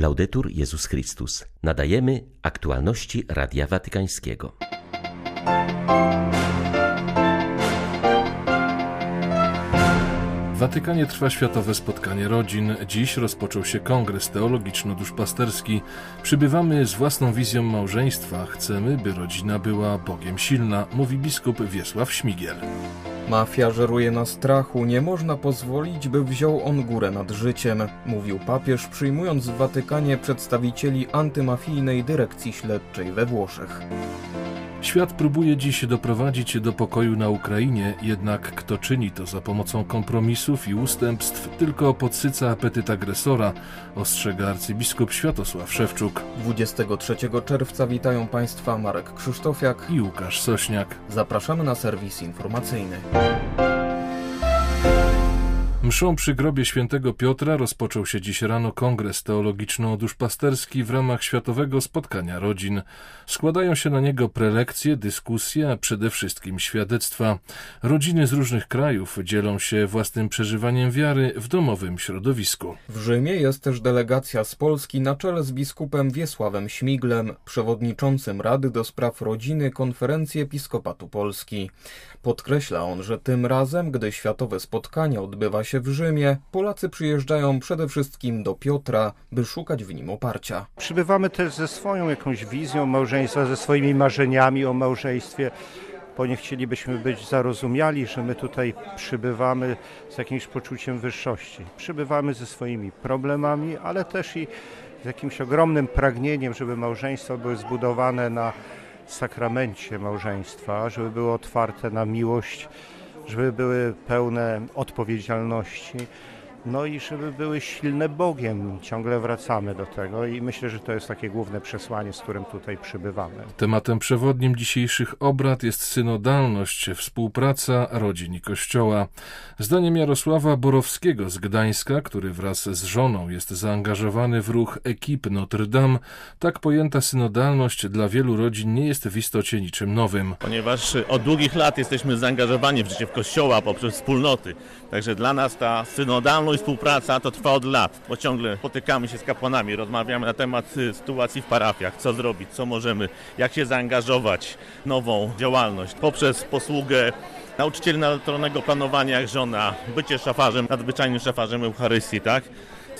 Laudetur Jezus Chrystus. Nadajemy aktualności Radia Watykańskiego. W Watykanie trwa Światowe Spotkanie Rodzin. Dziś rozpoczął się kongres teologiczno-duszpasterski. Przybywamy z własną wizją małżeństwa. Chcemy, by rodzina była Bogiem silna, mówi biskup Wiesław Śmigiel. Mafia żeruje na strachu, nie można pozwolić, by wziął on górę nad życiem, mówił papież, przyjmując w Watykanie przedstawicieli antymafijnej dyrekcji śledczej we Włoszech. Świat próbuje dziś doprowadzić do pokoju na Ukrainie, jednak kto czyni to za pomocą kompromisów i ustępstw, tylko podsyca apetyt agresora, ostrzega arcybiskup Światosław Szewczuk. 23 czerwca witają Państwa Marek Krzysztofiak i Łukasz Sośniak. Zapraszamy na serwis informacyjny. Mszą przy grobie świętego Piotra rozpoczął się dziś rano kongres teologiczno-duszpasterski w ramach Światowego Spotkania Rodzin. Składają się na niego prelekcje, dyskusje, a przede wszystkim świadectwa. Rodziny z różnych krajów dzielą się własnym przeżywaniem wiary w domowym środowisku. W Rzymie jest też delegacja z Polski na czele z biskupem Wiesławem Śmiglem, przewodniczącym Rady do Spraw Rodziny Konferencji Episkopatu Polski. Podkreśla on, że tym razem, gdy światowe spotkanie odbywa się w Rzymie, Polacy przyjeżdżają przede wszystkim do Piotra, by szukać w nim oparcia. Przybywamy też ze swoją jakąś wizją małżeństwa, ze swoimi marzeniami o małżeństwie bo nie chcielibyśmy być zarozumiali, że my tutaj przybywamy z jakimś poczuciem wyższości. Przybywamy ze swoimi problemami, ale też i z jakimś ogromnym pragnieniem, żeby małżeństwo były zbudowane na sakramencie małżeństwa, żeby było otwarte na miłość, żeby były pełne odpowiedzialności no i żeby były silne Bogiem. Ciągle wracamy do tego i myślę, że to jest takie główne przesłanie, z którym tutaj przybywamy. Tematem przewodnim dzisiejszych obrad jest synodalność, współpraca rodzin i Kościoła. Zdaniem Jarosława Borowskiego z Gdańska, który wraz z żoną jest zaangażowany w ruch ekip Notre Dame, tak pojęta synodalność dla wielu rodzin nie jest w istocie niczym nowym. Ponieważ od długich lat jesteśmy zaangażowani w życie w Kościoła poprzez wspólnoty. Także dla nas ta synodalność i współpraca to trwa od lat, bo ciągle spotykamy się z kapłanami, rozmawiamy na temat y, sytuacji w parafiach, co zrobić, co możemy, jak się zaangażować w nową działalność poprzez posługę nauczycieli naturalnego planowania jak żona, bycie szafarzem, nadzwyczajnym szafarzem Eucharystii, tak?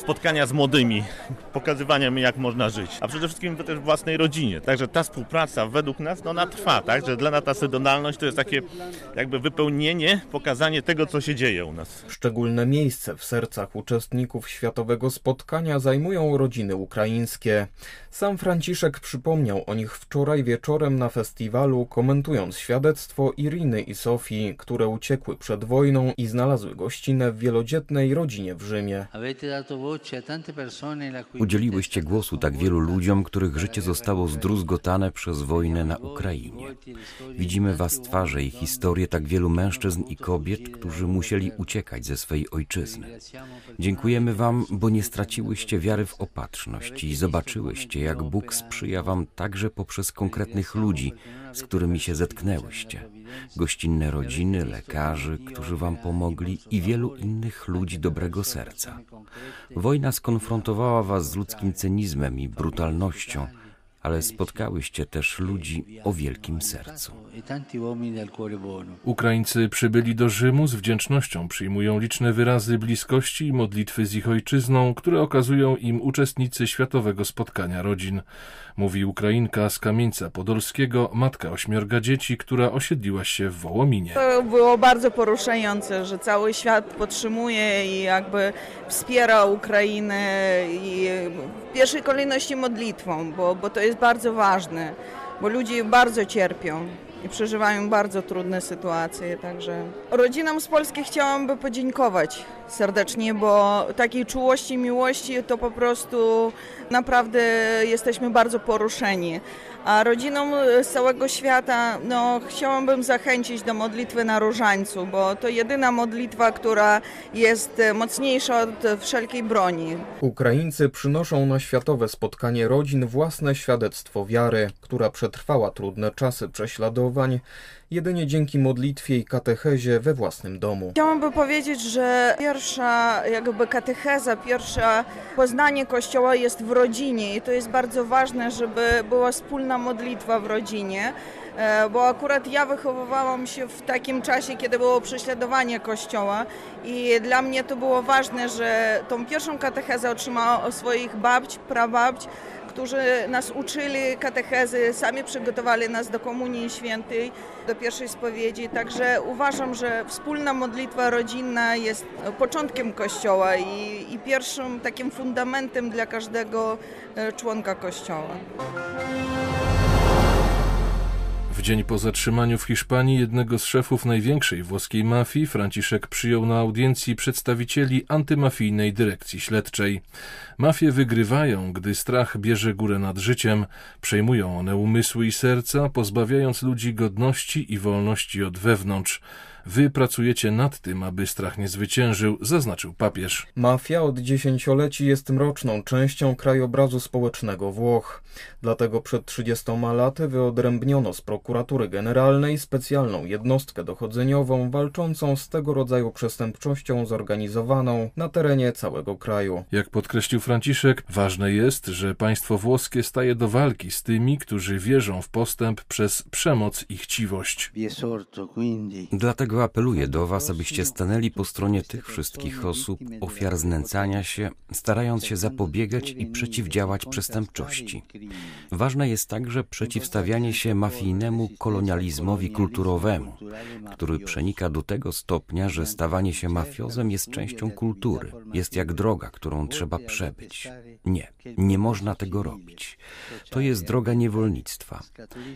Spotkania z młodymi, pokazywania mi, jak można żyć, a przede wszystkim też w własnej rodzinie. Także ta współpraca według nas, no ona trwa, tak? Że dla nas ta synodalność to jest takie jakby wypełnienie, pokazanie tego, co się dzieje u nas. Szczególne miejsce w sercach uczestników światowego spotkania zajmują rodziny ukraińskie. Sam Franciszek przypomniał o nich wczoraj wieczorem na festiwalu, komentując świadectwo Iriny i Sofii, które uciekły przed wojną i znalazły gościnę w wielodzietnej rodzinie w Rzymie. Udzieliłyście głosu tak wielu ludziom, których życie zostało zdruzgotane przez wojnę na Ukrainie. Widzimy Was twarze i historię tak wielu mężczyzn i kobiet, którzy musieli uciekać ze swej ojczyzny. Dziękujemy Wam, bo nie straciłyście wiary w opatrzność i zobaczyłyście, jak Bóg sprzyja Wam także poprzez konkretnych ludzi, z którymi się zetknęłyście. Gościnne rodziny, lekarzy, którzy Wam pomogli i wielu innych ludzi dobrego serca. Wojna skonfrontowała Was z ludzkim cynizmem i brutalnością, ale spotkałyście też ludzi o wielkim sercu. Ukraińcy przybyli do Rzymu z wdzięcznością, przyjmują liczne wyrazy bliskości i modlitwy z ich ojczyzną, które okazują im uczestnicy Światowego Spotkania Rodzin. Mówi Ukrainka z Kamieńca Podolskiego, matka ośmiorga dzieci, która osiedliła się w Wołominie. To było bardzo poruszające, że cały świat podtrzymuje i jakby wspiera Ukrainę i w pierwszej kolejności modlitwą, bo, bo to jest bardzo ważne, bo ludzie bardzo cierpią i przeżywają bardzo trudne sytuacje, także rodzinom z Polski chciałam podziękować serdecznie, bo takiej czułości, miłości to po prostu naprawdę jesteśmy bardzo poruszeni. A rodzinom z całego świata no, chciałabym zachęcić do modlitwy na różańcu, bo to jedyna modlitwa, która jest mocniejsza od wszelkiej broni. Ukraińcy przynoszą na światowe spotkanie rodzin własne świadectwo wiary, która przetrwała trudne czasy prześladowań zachowań jedynie dzięki modlitwie i katechezie we własnym domu. Chciałabym powiedzieć, że pierwsza jakby katecheza, pierwsze poznanie Kościoła jest w rodzinie i to jest bardzo ważne, żeby była wspólna modlitwa w rodzinie. E, bo akurat ja wychowywałam się w takim czasie, kiedy było prześladowanie Kościoła i dla mnie to było ważne, że tą pierwszą katechezę otrzymałam od swoich babć, prababć, którzy nas uczyli katechezy, sami przygotowali nas do Komunii Świętej, do pierwszej spowiedzi. Także uważam, że wspólna modlitwa rodzinna jest początkiem Kościoła i, i pierwszym takim fundamentem dla każdego e, członka Kościoła. W dzień po zatrzymaniu w Hiszpanii jednego z szefów największej włoskiej mafii, Franciszek przyjął na audiencji przedstawicieli antymafijnej dyrekcji śledczej. Mafie wygrywają, gdy strach bierze górę nad życiem, przejmują one umysły i serca, pozbawiając ludzi godności i wolności od wewnątrz. Wy pracujecie nad tym, aby strach nie zwyciężył, zaznaczył papież. Mafia od dziesięcioleci jest mroczną częścią krajobrazu społecznego Włoch. Dlatego przed 30 laty wyodrębniono z prokuratury generalnej specjalną jednostkę dochodzeniową walczącą z tego rodzaju przestępczością zorganizowaną na terenie całego kraju. Jak podkreślił Franciszek, ważne jest, że państwo włoskie staje do walki z tymi, którzy wierzą w postęp przez przemoc i chciwość. Dlatego apeluję do Was, abyście stanęli po stronie tych wszystkich osób, ofiar znęcania się, starając się zapobiegać i przeciwdziałać przestępczości. Ważne jest także przeciwstawianie się mafijnemu kolonializmowi kulturowemu, który przenika do tego stopnia, że stawanie się mafiozem jest częścią kultury, jest jak droga, którą trzeba przebyć. Nie, nie można tego robić. To jest droga niewolnictwa.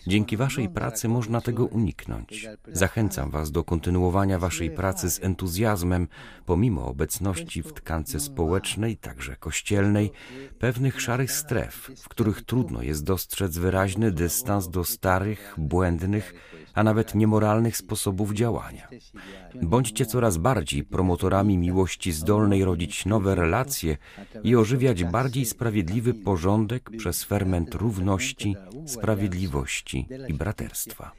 Dzięki Waszej pracy można tego uniknąć. Zachęcam Was do kontynuowania Waszej pracy z entuzjazmem, pomimo obecności w tkance społecznej, także kościelnej, pewnych szarych stref, w których trudno jest dostrzec wyraźny dystans do starych, błędnych, a nawet niemoralnych sposobów działania. Bądźcie coraz bardziej promotorami miłości zdolnej rodzić nowe relacje i ożywiać bardziej sprawiedliwy porządek przez ferment równości, sprawiedliwości i braterstwa.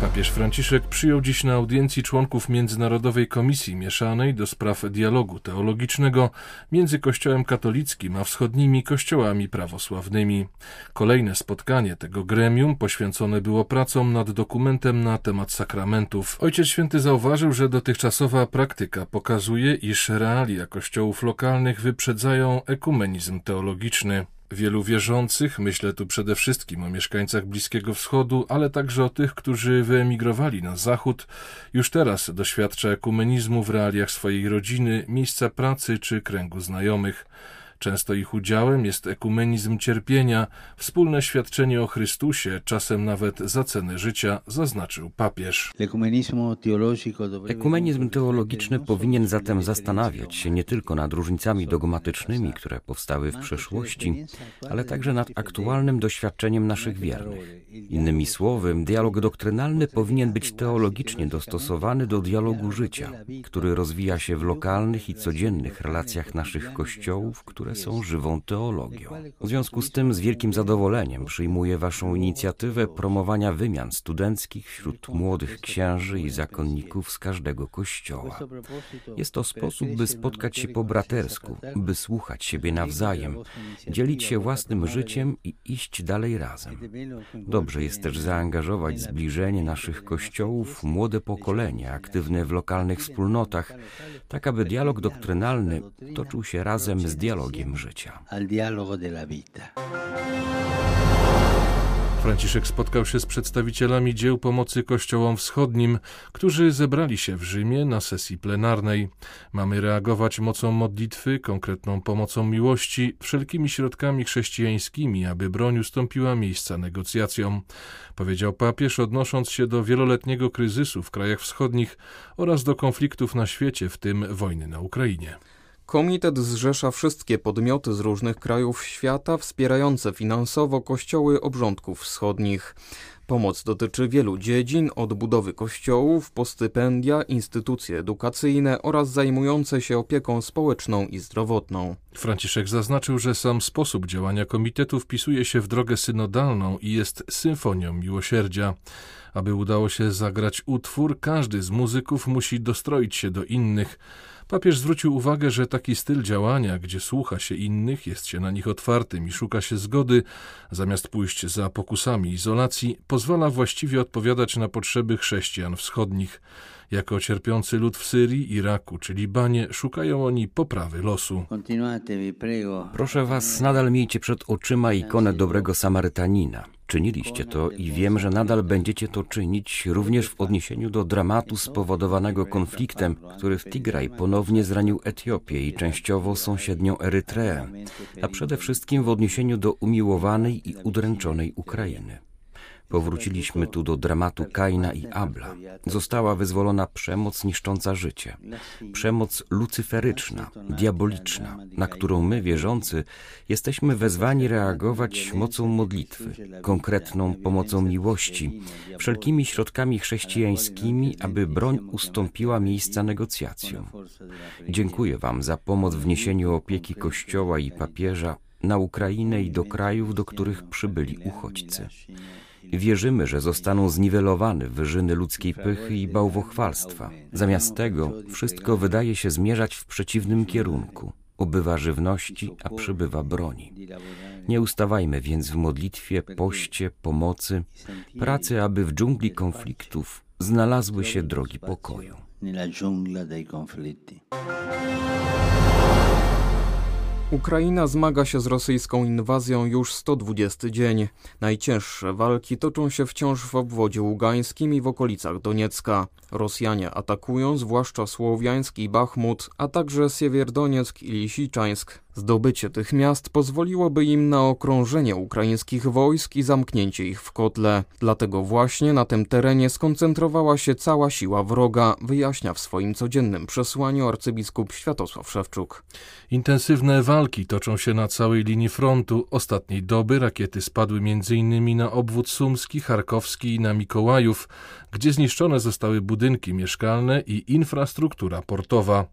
Papież Franciszek przyjął dziś na audiencji członków Międzynarodowej Komisji Mieszanej do spraw dialogu teologicznego między Kościołem katolickim a wschodnimi kościołami prawosławnymi. Kolejne spotkanie tego gremium poświęcone było pracom nad dokumentem na temat sakramentów. Ojciec Święty zauważył, że dotychczasowa praktyka pokazuje, iż realia kościołów lokalnych wyprzedzają ekumenizm teologiczny. Wielu wierzących, myślę tu przede wszystkim o mieszkańcach Bliskiego Wschodu, ale także o tych, którzy wyemigrowali na Zachód, już teraz doświadcza ekumenizmu w realiach swojej rodziny, miejsca pracy czy kręgu znajomych. Często ich udziałem jest ekumenizm cierpienia, wspólne świadczenie o Chrystusie, czasem nawet za cenę życia, zaznaczył papież. Ekumenizm teologiczny powinien zatem zastanawiać się nie tylko nad różnicami dogmatycznymi, które powstały w przeszłości, ale także nad aktualnym doświadczeniem naszych wiernych. Innymi słowy, dialog doktrynalny powinien być teologicznie dostosowany do dialogu życia, który rozwija się w lokalnych i codziennych relacjach naszych kościołów, które są żywą teologią. W związku z tym z wielkim zadowoleniem przyjmuję Waszą inicjatywę promowania wymian studenckich wśród młodych księży i zakonników z każdego kościoła. Jest to sposób, by spotkać się po bratersku, by słuchać siebie nawzajem, dzielić się własnym życiem i iść dalej razem. Dobrze jest też zaangażować zbliżenie naszych kościołów, młode pokolenie aktywne w lokalnych wspólnotach, tak aby dialog doktrynalny toczył się razem z dialogiem życia. Franciszek spotkał się z przedstawicielami dzieł pomocy Kościołom Wschodnim, którzy zebrali się w Rzymie na sesji plenarnej. Mamy reagować mocą modlitwy, konkretną pomocą miłości, wszelkimi środkami chrześcijańskimi, aby broń ustąpiła miejsca negocjacjom, powiedział papież, odnosząc się do wieloletniego kryzysu w krajach wschodnich oraz do konfliktów na świecie, w tym wojny na Ukrainie. Komitet zrzesza wszystkie podmioty z różnych krajów świata wspierające finansowo kościoły obrządków wschodnich. Pomoc dotyczy wielu dziedzin, od budowy kościołów, po stypendia, instytucje edukacyjne oraz zajmujące się opieką społeczną i zdrowotną. Franciszek zaznaczył, że sam sposób działania komitetu wpisuje się w drogę synodalną i jest symfonią miłosierdzia. Aby udało się zagrać utwór, każdy z muzyków musi dostroić się do innych. Papież zwrócił uwagę, że taki styl działania, gdzie słucha się innych, jest się na nich otwartym i szuka się zgody, zamiast pójść za pokusami izolacji, pozwala właściwie odpowiadać na potrzeby chrześcijan wschodnich. Jako cierpiący lud w Syrii, Iraku czy Libanie szukają oni poprawy losu. Proszę was, nadal miejcie przed oczyma ikonę dobrego Samarytanina. Czyniliście to i wiem, że nadal będziecie to czynić również w odniesieniu do dramatu spowodowanego konfliktem, który w Tigraj ponownie zranił Etiopię i częściowo sąsiednią Erytreę, a przede wszystkim w odniesieniu do umiłowanej i udręczonej Ukrainy. Powróciliśmy tu do dramatu Kaina i Abla. Została wyzwolona przemoc niszcząca życie. Przemoc lucyferyczna, diaboliczna, na którą my, wierzący, jesteśmy wezwani reagować mocą modlitwy, konkretną pomocą miłości, wszelkimi środkami chrześcijańskimi, aby broń ustąpiła miejsca negocjacjom. Dziękuję Wam za pomoc w niesieniu opieki Kościoła i papieża na Ukrainę i do krajów, do których przybyli uchodźcy. Wierzymy, że zostaną zniwelowane wyżyny ludzkiej pychy i bałwochwalstwa. Zamiast tego wszystko wydaje się zmierzać w przeciwnym kierunku. Ubywa żywności, a przybywa broni. Nie ustawajmy więc w modlitwie, poście, pomocy, pracy, aby w dżungli konfliktów znalazły się drogi pokoju. Ukraina zmaga się z rosyjską inwazją już 120 dzień. Najcięższe walki toczą się wciąż w obwodzie ługańskim i w okolicach Doniecka. Rosjanie atakują zwłaszcza Słowiańsk i Bachmut, a także Siewierdonieck i Lisiczańsk. Zdobycie tych miast pozwoliłoby im na okrążenie ukraińskich wojsk i zamknięcie ich w kotle. Dlatego właśnie na tym terenie skoncentrowała się cała siła wroga, wyjaśnia w swoim codziennym przesłaniu arcybiskup Światosław Szewczuk. Intensywne walki toczą się na całej linii frontu. Ostatniej doby rakiety spadły m.in. na obwód sumski, charkowski i na Mikołajów, gdzie zniszczone zostały budynki mieszkalne i infrastruktura portowa.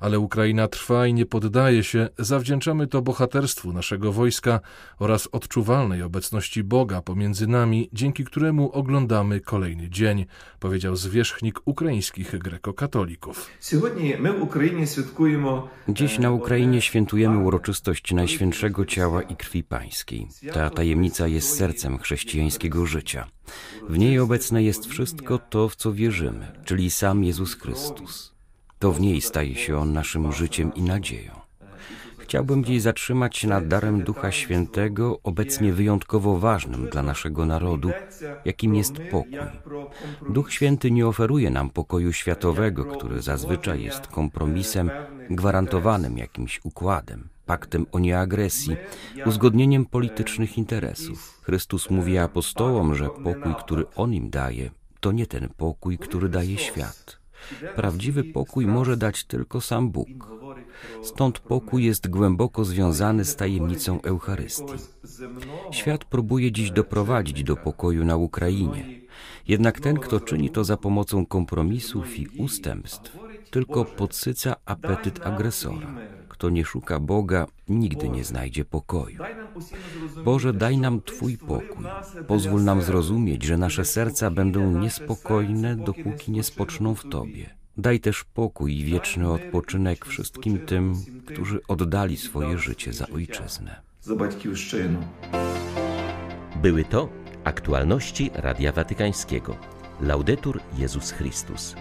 Ale Ukraina trwa i nie poddaje się, zawdzięczamy to bohaterstwu naszego wojska oraz odczuwalnej obecności Boga pomiędzy nami, dzięki któremu oglądamy kolejny dzień, powiedział zwierzchnik ukraińskich grekokatolików. Dziś na Ukrainie świętujemy uroczystość Najświętszego Ciała i Krwi Pańskiej. Ta tajemnica jest sercem chrześcijańskiego życia. W niej obecne jest wszystko to, w co wierzymy, czyli sam Jezus Chrystus. To w niej staje się On naszym życiem i nadzieją. Chciałbym dziś zatrzymać się nad darem Ducha Świętego, obecnie wyjątkowo ważnym dla naszego narodu, jakim jest pokój. Duch Święty nie oferuje nam pokoju światowego, który zazwyczaj jest kompromisem gwarantowanym jakimś układem, paktem o nieagresji, uzgodnieniem politycznych interesów. Chrystus mówi apostołom, że pokój, który On im daje, to nie ten pokój, który daje świat. Prawdziwy pokój może dać tylko sam Bóg. Stąd pokój jest głęboko związany z tajemnicą Eucharystii. Świat próbuje dziś doprowadzić do pokoju na Ukrainie. Jednak ten, kto czyni to za pomocą kompromisów i ustępstw, tylko podsyca apetyt agresora. Kto nie szuka Boga, nigdy nie znajdzie pokoju. Boże, daj nam Twój pokój. Pozwól nam zrozumieć, że nasze serca będą niespokojne, dopóki nie spoczną w Tobie. Daj też pokój i wieczny odpoczynek wszystkim tym, którzy oddali swoje życie za ojczyznę. Były to aktualności Radia Watykańskiego. Laudetur Jezus Chrystus.